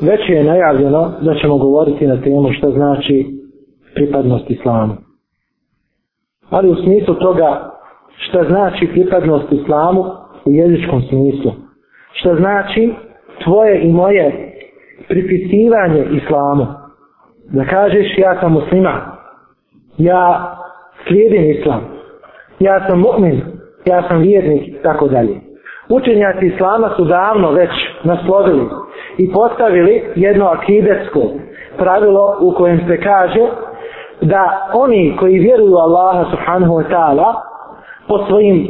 već je najavljeno da ćemo govoriti na temu što znači pripadnost islamu. Ali u smislu toga što znači pripadnost islamu u jezičkom smislu. Što znači tvoje i moje pripisivanje islamu. Da kažeš ja sam musliman, ja slijedim islam, ja sam mu'min, ja sam vjernik i tako dalje. Učenjaci islama su davno već naslovili i postavili jedno akidetsko pravilo u kojem se kaže da oni koji vjeruju Allaha subhanahu wa ta'ala po svojim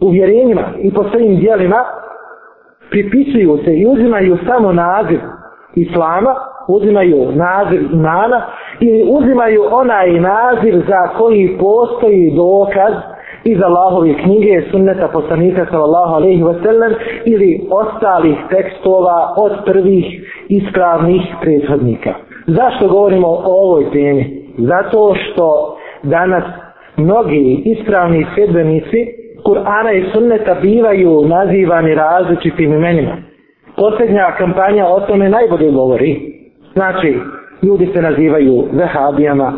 uvjerenjima i po svojim dijelima pripisuju se i uzimaju samo naziv Islama, uzimaju naziv imana ili uzimaju onaj naziv za koji postoji dokaz iz Allahove knjige, sunneta poslanika sallallahu alaihi wa sallam ili ostalih tekstova od prvih ispravnih prethodnika. Zašto govorimo o ovoj temi? Zato što danas mnogi ispravni sredbenici Kur'ana i sunneta bivaju nazivani različitim imenima. Posljednja kampanja o tome najbolje govori. Znači, ljudi se nazivaju vehabijama,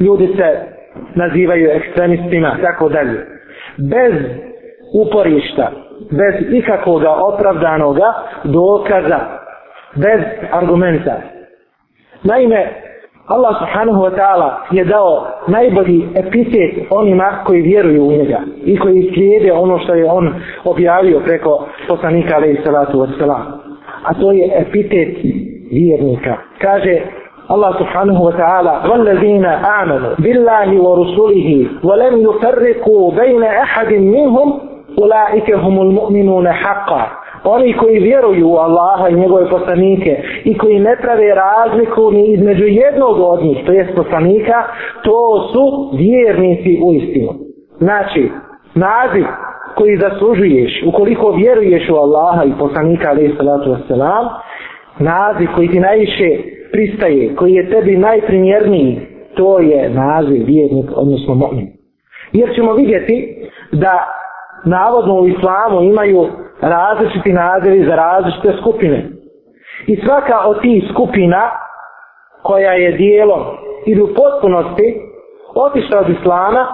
ljudi se nazivaju ekstremistima, tako dalje. Bez uporišta, bez ikakvog opravdanoga dokaza, bez argumenta. Naime, Allah subhanahu wa ta'ala je dao najbolji epitet onima koji vjeruju u njega i koji slijede ono što je on objavio preko poslanika alaihi salatu wa salam. A to je epitet vjernika. Kaže الله سبحانه وتعالى والذين آمنوا بالله ورسله ولم يفرقوا بين أحد منهم أولئك هم المؤمنون حقا oni koji vjeruju u Allaha i njegove poslanike i koji ne prave razliku ni između jednog od njih, to jest poslanika, to su vjernici u istinu. Znači, naziv koji zaslužuješ ukoliko vjeruješ u Allaha i poslanika, ali je salatu wasalam, naziv koji ti najviše pristaje, koji je tebi najprimjerniji, to je naziv vjernik, odnosno mu'min. Jer ćemo vidjeti da navodno u islamu imaju različiti nazivi za različite skupine. I svaka od tih skupina koja je dijelo ili u potpunosti otišla od islama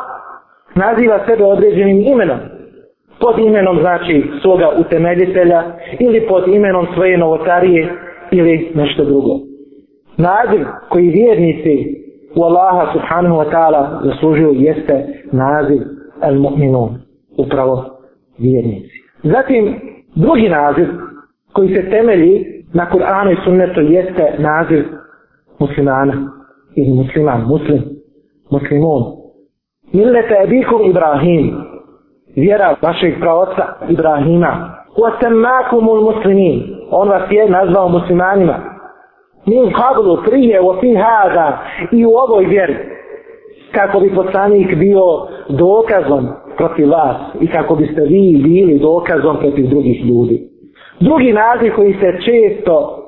naziva sebe određenim imenom. Pod imenom znači svoga utemeljitelja ili pod imenom svoje novotarije ili nešto drugo. Naziv koji vjernici u Allaha subhanahu wa ta'ala zaslužuju jeste naziv al-mu'minun, upravo vjernici. Zatim, drugi naziv koji se temelji na Kur'anu i sunnetu jeste naziv muslimana ili musliman, muslim, muslimun. Millete ebikum Ibrahim, vjera vašeg pravoca Ibrahima, u asemakumul muslimin, on vas je nazvao muslimanima, min qablu prije wa fi hada i u ovoj vjeri kako bi poslanik bio dokazom protiv vas i kako biste vi bili dokazom protiv drugih ljudi. Drugi naziv koji se često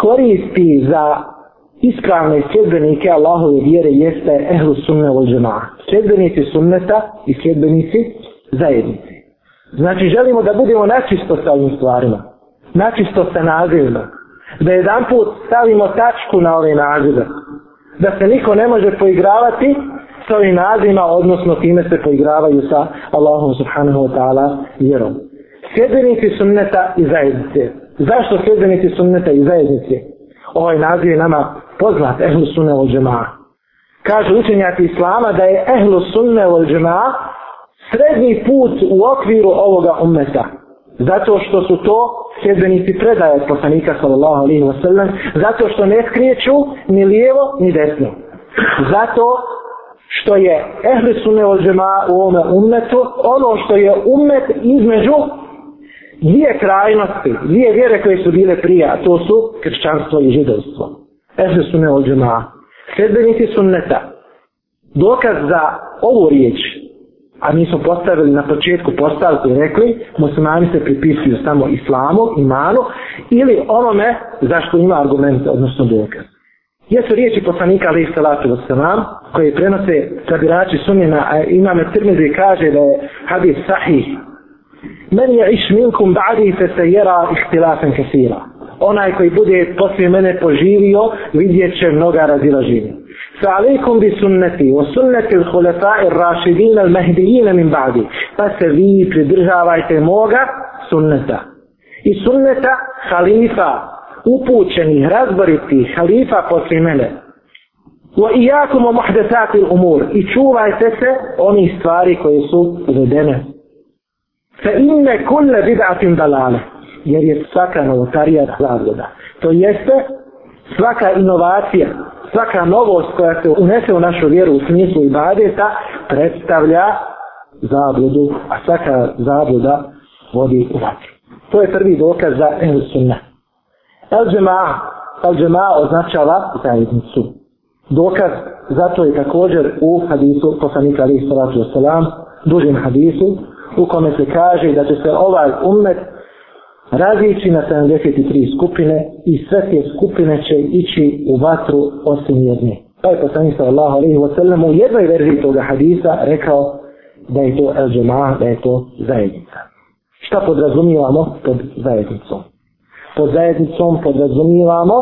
koristi za iskravne sljedbenike Allahove vjere jeste ehlu sunne ul džema. Sljedbenici sunneta i sljedbenici zajednici. Znači želimo da budemo načisto sa ovim stvarima. Načisto sa nazivima da jedan put stavimo tačku na ove nazive. Da se niko ne može poigravati s ovim nazivima, odnosno time se poigravaju sa Allahom subhanahu wa ta'ala vjerom. Sjedinici sunneta i zajednice. Zašto sjedinici sunneta i zajednice? Ovaj naziv je nama poznat, ehlu sunne ol džema. Kažu učenjati islama da je ehlu sunne ol džema srednji put u okviru ovoga ummeta. Zato što su to sjedbenici predaje poslanika sallallahu alaihi wa sallam, zato što ne skrijeću ni lijevo ni desno. Zato što je ehli sunne od džema u ovome umetu, ono što je umet između dvije krajnosti, dvije vjere koje su bile prije, a to su kršćanstvo i židovstvo. Ehli sunne od džema, sjedbenici sunneta, dokaz za ovu riječ, a mi smo postavili na početku postavku i rekli, muslimani se pripisuju samo islamu, imanu, ili onome zašto ima argumente, odnosno dokaz. Jesu riječi poslanika alaih salatu wassalam, koje prenose sabirači sunnjena, a imam je tirmizi kaže da je hadis sahih. Men je iš minkum ba'di se se jera ihtilafen kasira. Onaj koji bude poslije mene poživio, vidjet će mnoga razila življenja. فعليكم بسنتي وسنة الخلفاء الراشدين المهديين من بعدي بس في تدرجة موغا سنتا السنة خليفة upućeni, razboriti halifa poslije mene. Wa iyakum muhdathati al-umur. I čuvajte se onih stvari koje su uvedene. Fa inna kull bid'atin dalale. Jer je svaka novotarija zavoda. To jeste svaka inovacija svaka novost koja se unese u našu vjeru u smislu ibadeta predstavlja zabludu, a svaka zabluda vodi u vatru. To je prvi dokaz za El Sunna. El Džema'a, El Džema'a označava zajednicu. Dokaz za to je također u hadisu poslanika alaihi sallatu wasalam, dužim hadisu, u kome se kaže da će se ovaj umet radijući na 73 skupine i sve te skupine će ići u vatru osim jedne. Pa je poslanik sallallahu alaihi wa sallam u jednoj verziji toga hadisa rekao da je to el džemaah, da je to zajednica. Šta podrazumijevamo pod zajednicom? Pod zajednicom podrazumijevamo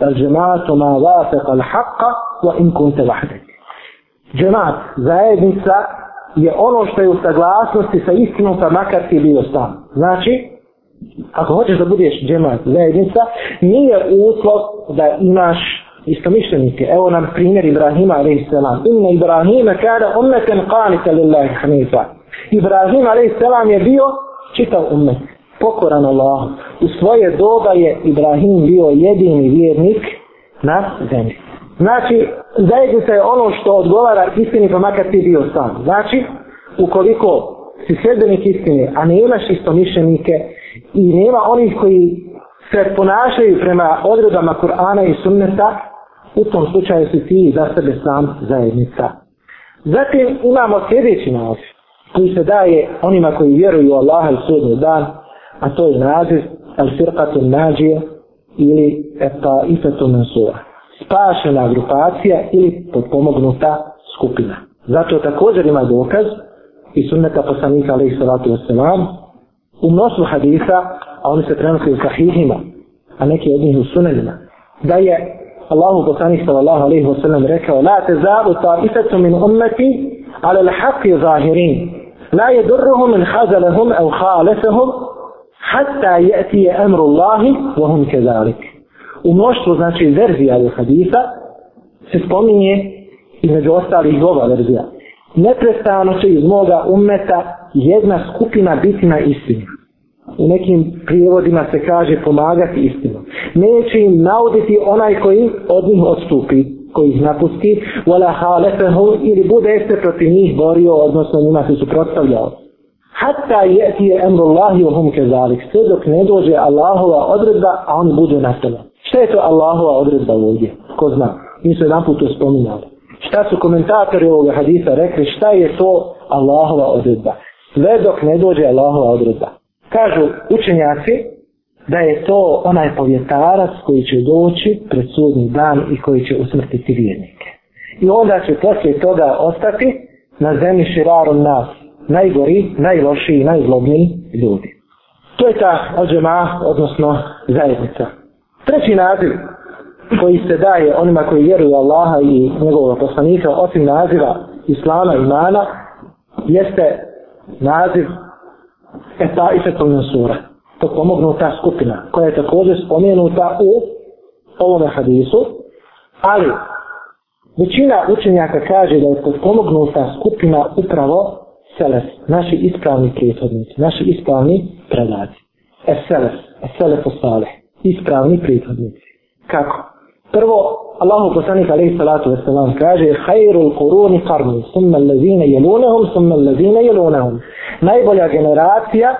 el džemaatu ma vafeqa l'haqqa wa in kunte vahdek. Džemaat, zajednica je ono što je u saglasnosti sa istinom pa makar ti bio sam. Znači, ako hoćeš da budeš džemat zajednica, nije uslov da imaš istomišljenike. Evo nam primjer Ibrahima a.s. Inna Ibrahima kada ummeten qanita lillahi hanifa. Ibrahim a.s. je bio čitav ummet, pokoran Allah. U svoje doba je Ibrahim bio jedini vjernik na zemlji. Znači, zajednica je ono što odgovara istini pa makar ti bio sam. Znači, ukoliko si sredbenik istine, a ne imaš istomišljenike, mišljenike, i nema onih koji se ponašaju prema odredama Kur'ana i Sunneta, u tom slučaju si ti za sebe sam zajednica. Zatim imamo sljedeći naziv koji se daje onima koji vjeruju u Allaha i sudnji dan, a to je naziv Al-Sirqatul Nađije ili Ta'ifatul Mansura. Spašena grupacija ili potpomognuta skupina. Zato također ima dokaz i sunneta poslanika alaihi salatu wasalam u mnoštvu hadisa, a oni se prenosi u sahihima, a neki od njih u sunanima, da je Allahu poslanih sallallahu alaihi wa sallam rekao La te zavu ta isetu min ummeti, ale lhaqi zahirin. La je durruhu min hazalehum el halefehum, hatta je'ti je emru Allahi, vohum kezalik. U mnoštvu, znači, verzija u hadisa se spominje između ostalih dova verzija. Neprestano će iz moga ummeta jedna skupina biti na istinu. U nekim prijevodima se kaže pomagati istinu. Neće im nauditi onaj koji od njih odstupi, koji ih napusti, wala halefehu, ili bude se protiv njih borio, odnosno njima se suprotstavljao. Hatta je ti je emrullahi u humke zalik, sve dok ne dođe Allahova odredba, a on bude na tome. Šta je to Allahova odredba ovdje? Ko zna? Mi su jedan put to spominjali. Šta su komentatori ovoga hadisa rekli? Šta je to Allahova odredba? sve dok ne dođe Allahova odredba. Kažu učenjaci da je to onaj povjetarac koji će doći pred sudni dan i koji će usmrtiti vjernike. I onda će poslije toga ostati na zemlji širarom nas najgori, najlošiji, najzlobniji ljudi. To je ta ođema, odnosno zajednica. Treći naziv koji se daje onima koji vjeruju Allaha i njegovog poslanika, osim naziva Islama i Mana, jeste naziv Eta i Fetovina sura. To pomognu ta skupina koja je također spomenuta u ovome hadisu. Ali većina učenjaka kaže da je to pomognu ta skupina upravo Seles, naši ispravni prijetodnici, naši ispravni predaci. Eseles, Eseles ostale, ispravni prijetodnici. Kako? Prvo, Allahu poslanik alejhi salatu vesselam kaže: "Khairul quruni qarni, thumma allazina yalunuhum, thumma allazina yalunuhum." Najbolja generacija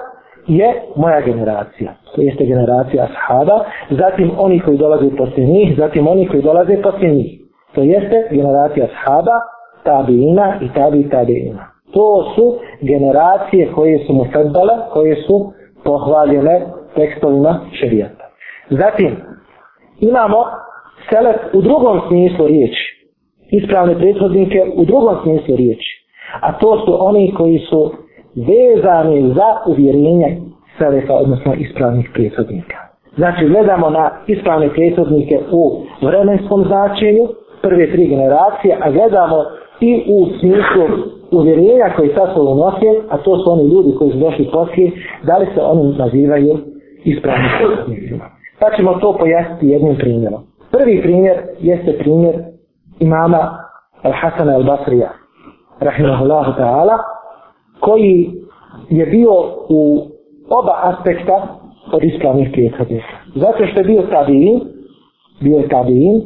je moja generacija. To jeste generacija ashaba, zatim oni koji dolaze posle njih, zatim oni koji dolaze posle njih. To jeste generacija ashaba, tabiina i tabi tabiina. To su generacije koje su mufaddala, koje su pohvaljene tekstovima šerijata. Zatim, imamo selek u drugom smislu riječi. Ispravne prethodnike u drugom smislu riječi. A to su oni koji su vezani za uvjerenje selefa, odnosno ispravnih prethodnika. Znači, gledamo na ispravne prethodnike u vremenskom značenju, prve tri generacije, a gledamo i u smislu uvjerenja koji sa sobom nosi, a to su oni ljudi koji su došli poslije, da li se oni nazivaju ispravnim prethodnicima. Pa ćemo to pojasniti jednim primjerom. Prvi primjer jeste primjer imama Al-Hasana Al-Basrija, rahimahullahu ta'ala, koji je bio u oba aspekta od islamih prijehodnika. Zato što je bio tabiin, bio je tabiin,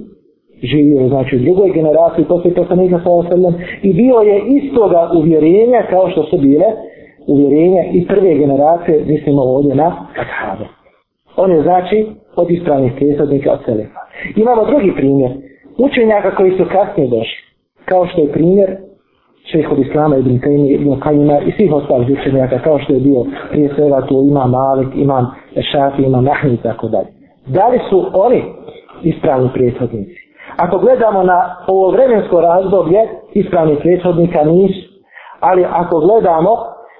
živio je znači u drugoj generaciji posle poslanika sa osrednjem i bio je istoga uvjerenja kao što su bile uvjerenja i prve generacije, mislimo ovdje na Ashabe. On je znači od ispravnih prijesadnika od Selefa. Imamo drugi primjer. Učenjaka koji su kasnije došli. Kao što je primjer šehhov Islama ibn Tejmi ibn Kajima i svih ostalih učenjaka kao što je bio prije svega tu imam Malik, imam Šafi, imam Ahmi i tako dalje. Da li su oni ispravni prethodnici? Ako gledamo na ovo vremensko razdoblje ispravni prethodnika nisu. Ali ako gledamo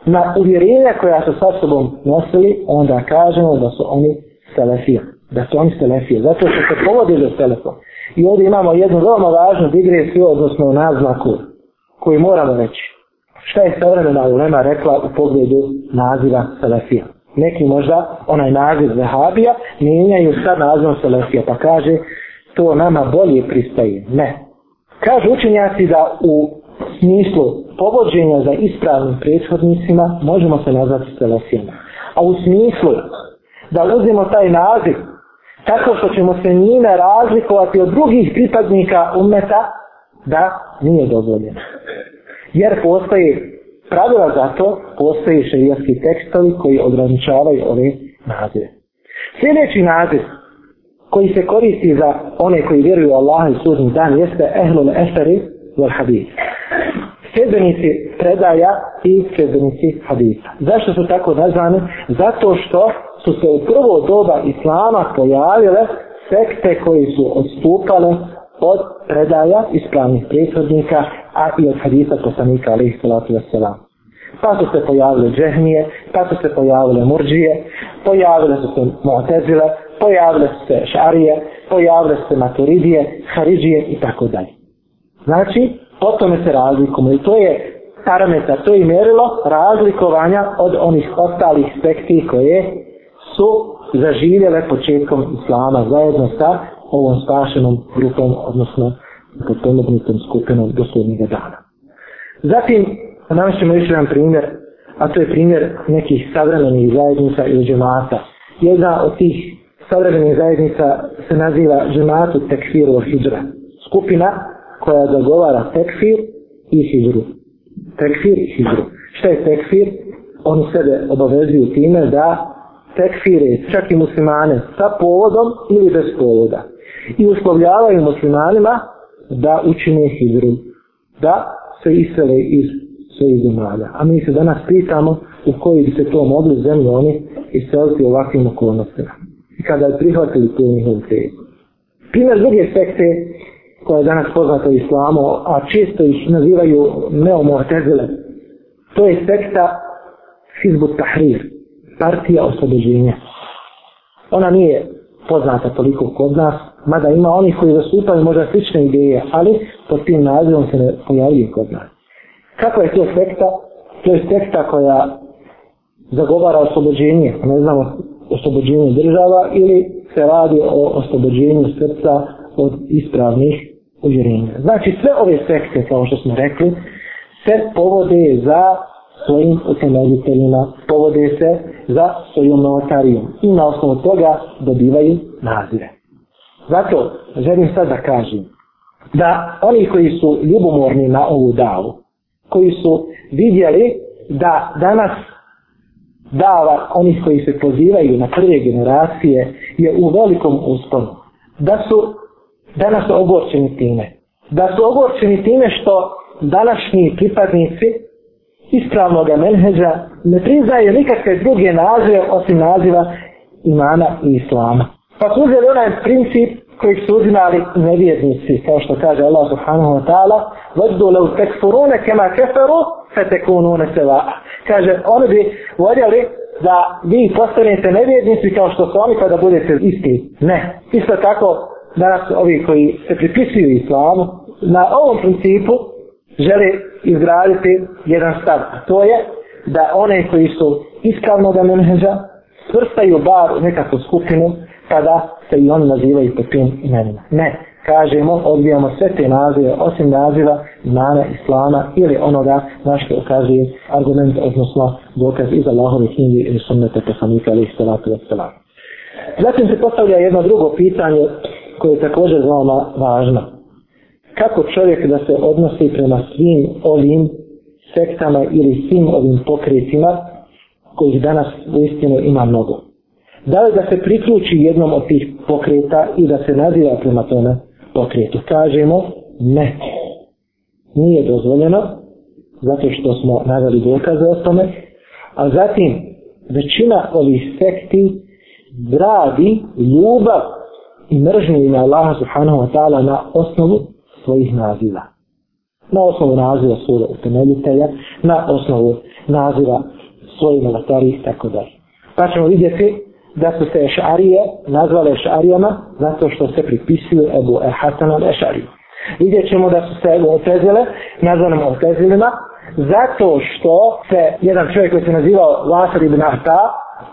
na uvjerenja koja su sa sobom nosili, onda kažemo da su oni selefijani da su oni selefije, zato što se povode za selefom. I ovdje imamo jednu veoma važnu digresiju, odnosno naznaku, koju moramo reći. Šta je savremena ulema rekla u pogledu naziva selefija? Neki možda onaj naziv vehabija mijenjaju sad nazivom selefija, pa kaže to nama bolje pristaje. Ne. Kažu učenjaci da u smislu povođenja za ispravnim prethodnicima možemo se nazvati selefijama. A u smislu da uzimo taj naziv tako što ćemo se njime razlikovati od drugih pripadnika umeta, da nije dozvoljeno. Jer postoji pravila za to, postoji šarijanski tekstovi koji ograničavaju ove nazive. Sljedeći naziv koji se koristi za one koji vjeruju u Allaha i sudni dan jeste ehlul eferi vel hadith sjedbenici predaja i sjedbenici hadisa. Zašto su tako nazvani? Zato što su se u prvo doba islama pojavile sekte koji su odstupale od predaja ispravnih prethodnika, a i od hadisa poslanika alaihi salatu wasalam. Pa su se pojavile džehmije, pa su se pojavile murđije, pojavile su se motezile, pojavile su se šarije, pojavile su se maturidije, haridije i tako dalje. Znači, po tome se razlikujemo i to je parametar, to je mjerilo razlikovanja od onih ostalih sekti koje su zaživjele početkom islama zajedno sa ovom spašenom grupom, odnosno potomognutom skupinom doslovnjega dana. Zatim, nam ćemo još jedan primjer, a to je primjer nekih savremenih zajednica ili džemata. Jedna od tih savremenih zajednica se naziva džematu tekfiru hijra. Skupina koja dogovara tekfir i hidru. Tekfir i hidru. Šta je tekfir? Oni sebe obavezuju time da tekfire čak i muslimane sa povodom ili bez povoda. I uslovljavaju muslimanima da učine hidru. Da se isele iz svojih zemalja. A mi se danas pitamo u koji bi se to mogli zemlje oni iseliti ovakvim okolnostima. I kada je prihvatili tu njihovu tezu. Primer druge sekte koja je danas poznata islamo, a često ih nazivaju neomohtezile, to je sekta Hizbut Tahrir, partija oslobođenja. Ona nije poznata toliko kod nas, mada ima onih koji zastupaju možda slične ideje, ali pod tim nazivom se ne pojavljuje kod nas. Kako je to sekta? To je sekta koja zagovara oslobođenje, ne znamo oslobođenje država ili se radi o oslobođenju srca od ispravnih uvjerenja. Znači sve ove sekte, kao što smo rekli, se povode za svojim utemeljiteljima, povode se za svojom novotarijom i na osnovu toga dobivaju nazive. Zato želim sad da kažem da oni koji su ljubomorni na ovu davu, koji su vidjeli da danas dava onih koji se pozivaju na prve generacije je u velikom usponu. Da su danas ogorčeni time. Da su ogorčeni time što današnji pripadnici ispravnog menheđa ne priznaju nikakve druge nazive osim naziva imana i islama. Pa su uzeli onaj princip koji su uzimali nevjernici, kao što kaže Allah subhanahu wa ta'ala, vajdu lev tekfurune kema keferu, fe tekunune seva. Kaže, oni bi voljeli da vi postanete nevjernici kao što su oni kada budete isti. Ne. Isto tako, danas ovi koji se pripisuju islamu, na ovom principu žele izgraditi jedan stav, a to je da one koji su iskavnog menheđa svrstaju bar u nekakvu skupinu kada se i oni nazivaju po tim imenima. Ne, kažemo, odbijamo sve te nazive osim naziva imana islama ili onoga na što ukazuje argument, odnosno dokaz iz Allahove knjige ili sunnete poslanika ili salatu Zatim se postavlja jedno drugo pitanje, koja je također veoma važna. Kako čovjek da se odnosi prema svim ovim sektama ili svim ovim pokretima kojih danas u istinu ima mnogo? Da li da se priključi jednom od tih pokreta i da se naziva prema tome pokretu? Kažemo ne. Nije dozvoljeno zato što smo nadali dokaze o tome. A zatim većina ovih sekti gradi ljubav i mržnje ime Allaha subhanahu wa ta'ala na osnovu svojih naziva. Na osnovu naziva sura utemeljitelja, na osnovu naziva svoje novatari i tako dalje. Pa ćemo vidjeti da su se Ešarije nazvale Ešarijama zato što se pripisuju Ebu e Hasanom Ešariju. Vidjet ćemo da su se Otezile nazvanom Otezilima zato što se jedan čovjek koji se nazivao Vasar ibn Arta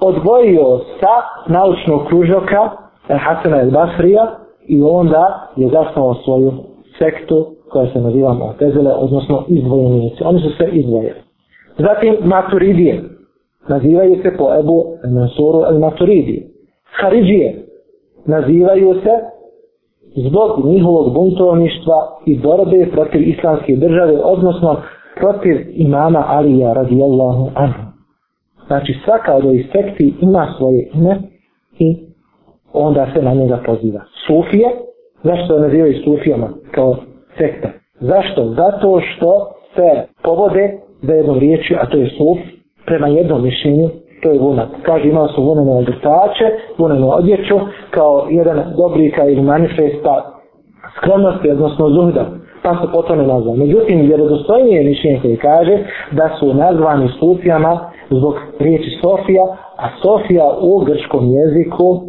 odvojio sa naučnog kružoka Hasan el Basrija i onda je zasnovao svoju sektu koja se naziva Mu'tezile, odnosno izdvojenici. Oni su sve izdvojeni. Zatim Maturidije. Nazivaju se po Ebu Mansuru el Maturidije. Haridije. Nazivaju se zbog njihovog buntovništva i borbe protiv islamske države, odnosno protiv imama Alija radijallahu anhu. Znači svaka od ovih sekti ima svoje ime i onda se na njega poziva. Sufije, zašto je nazivaju sufijama kao sekta? Zašto? Zato što se povode za jednom riječi, a to je suf, prema jednom mišljenju, to je vunat. Kaže, imao su vunene odrtače, vunenu odjeću, kao jedan dobrika ili manifesta skromnosti, odnosno zuhda. Pa su po tome nazvali. Međutim, vjerodostojnije mišljenje koje kaže da su nazvani sufijama zbog riječi Sofija, a Sofija u grčkom jeziku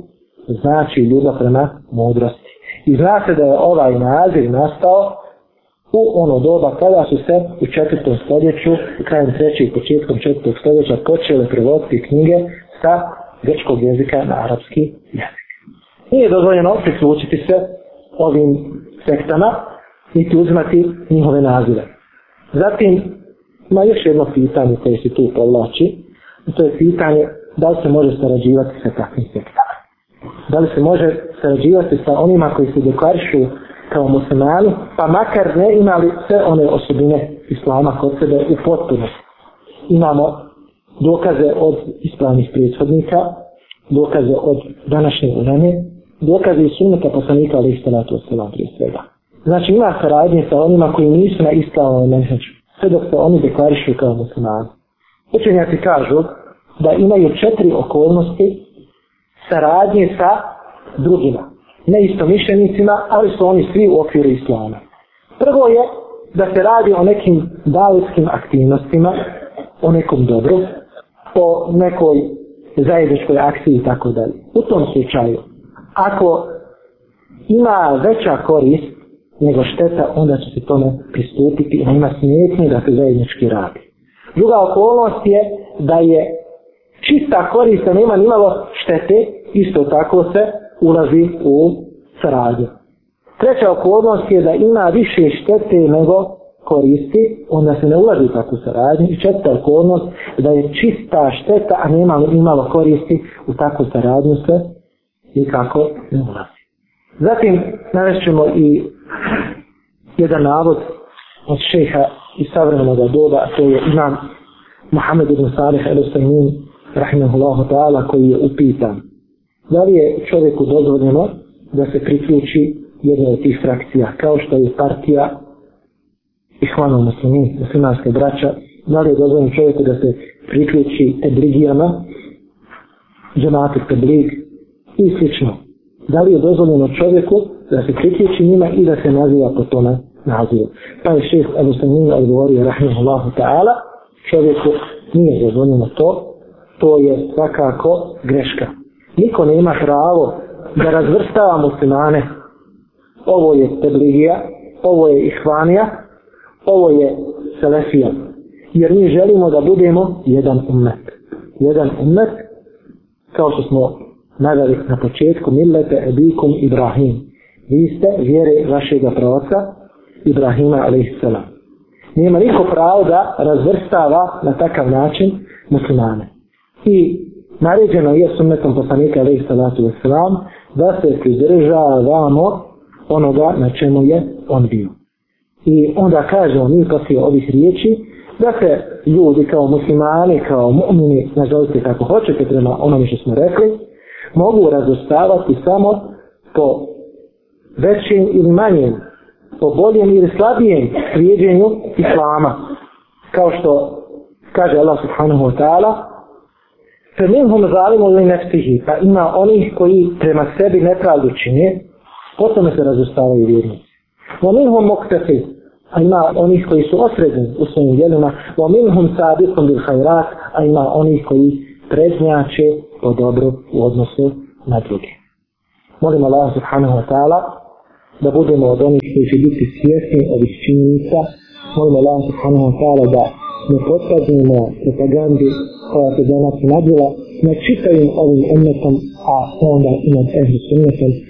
znači ljubav prema mudrosti. I zna se da je ovaj naziv nastao u ono doba kada su se u četvrtom stoljeću, krajem trećeg i početkom četvrtog stoljeća počele prevoditi knjige sa grčkog jezika na arapski jezik. Nije dozvoljeno prislučiti se ovim sektama, niti uzmati njihove nazive. Zatim, ima još jedno pitanje koje se tu povlači, to je pitanje da li se može sarađivati sa takvim sektama da li se može sarađivati sa onima koji se deklarišu kao muslimani, pa makar ne imali sve one osobine islama kod sebe u potpunosti. Imamo dokaze od ispravnih prijethodnika, dokaze od današnje uleme, dokaze iz sunnika poslanika ali istanatu osalam prije svega. Znači ima saradnje sa onima koji nisu na ispravnom menheđu, sve dok se oni deklarišu kao muslimani. Učenjaci kažu da imaju četiri okolnosti saradnje sa drugima. Ne isto mišljenicima, ali su oni svi u okviru islama. Prvo je da se radi o nekim davetskim aktivnostima, o nekom dobru, o nekoj zajedničkoj akciji i tako dalje. U tom slučaju, ako ima veća korist nego šteta, onda će se tome pristupiti i ima smjetnje da se zajednički radi. Druga okolnost je da je čista korista, nema nimalo štete, isto tako se ulazi u saradnju. Treća okolnost je da ima više štete nego koristi, onda se ne ulazi u takvu saradnju. I četvrta okolnost je da je čista šteta, a nema imalo koristi u takvu saradnju se i kako ne ulazi. Zatim navešćemo i jedan navod od šeha iz savremenog doba, a to je imam Muhammed ibn Salih el-Sajmin, rahimahullahu ta'ala, koji je upitan da li je čovjeku dozvoljeno da se priključi jedna od tih frakcija, kao što je partija Ihvano Muslimi, muslimanske braća, da li je dozvoljeno čovjeku da se priključi tebligijama, džematik teblig i sl. Da li je dozvoljeno čovjeku da se priključi njima i da se naziva po tome nazivu. Pa je šest Abu Sanin odgovorio rahimahullahu ta'ala, čovjeku nije dozvoljeno to, to je svakako greška. Niko ne ima pravo da razvrstava muslimane. Ovo je tebligija, ovo je ihvanija, ovo je selefija. Jer mi želimo da budemo jedan umet. Jedan umet, kao što smo naveli na početku, millete ebikum Ibrahim. Vi ste vjere vašeg pravca, Ibrahima a.s. Nema niko pravo da razvrstava na takav način muslimane. I naređeno je sunnetom poslanika alaihi salatu wasalam da se pridržavamo onoga na čemu je on bio. I onda kaže on i poslije ovih riječi da se ljudi kao muslimani, kao mu'mini, nažalosti kako hoćete prema onome što smo rekli, mogu razostavati samo po većim ili manjem, po boljem ili slabijem slijedjenju islama. Kao što kaže Allah subhanahu wa ta'ala, Feminhum zalimu li neftihi, pa ima onih koji prema sebi nepravdu čine, potom se razustavaju vjernici. Wa minhum muktafi, a ima onih koji su osredni u svojim djelima, wa minhum sadikum bil hajrat, a ima onih koji preznjače po dobru u odnosu na druge. Molim Allah subhanahu wa ta'ala da budemo od onih koji će biti svjesni ovih činjenica. Molim Allah subhanahu wa ta'ala da ne potpadnimo propagandi koja se danas nadjela na čitavim ovim umetom, a onda i nad ehli sunnetom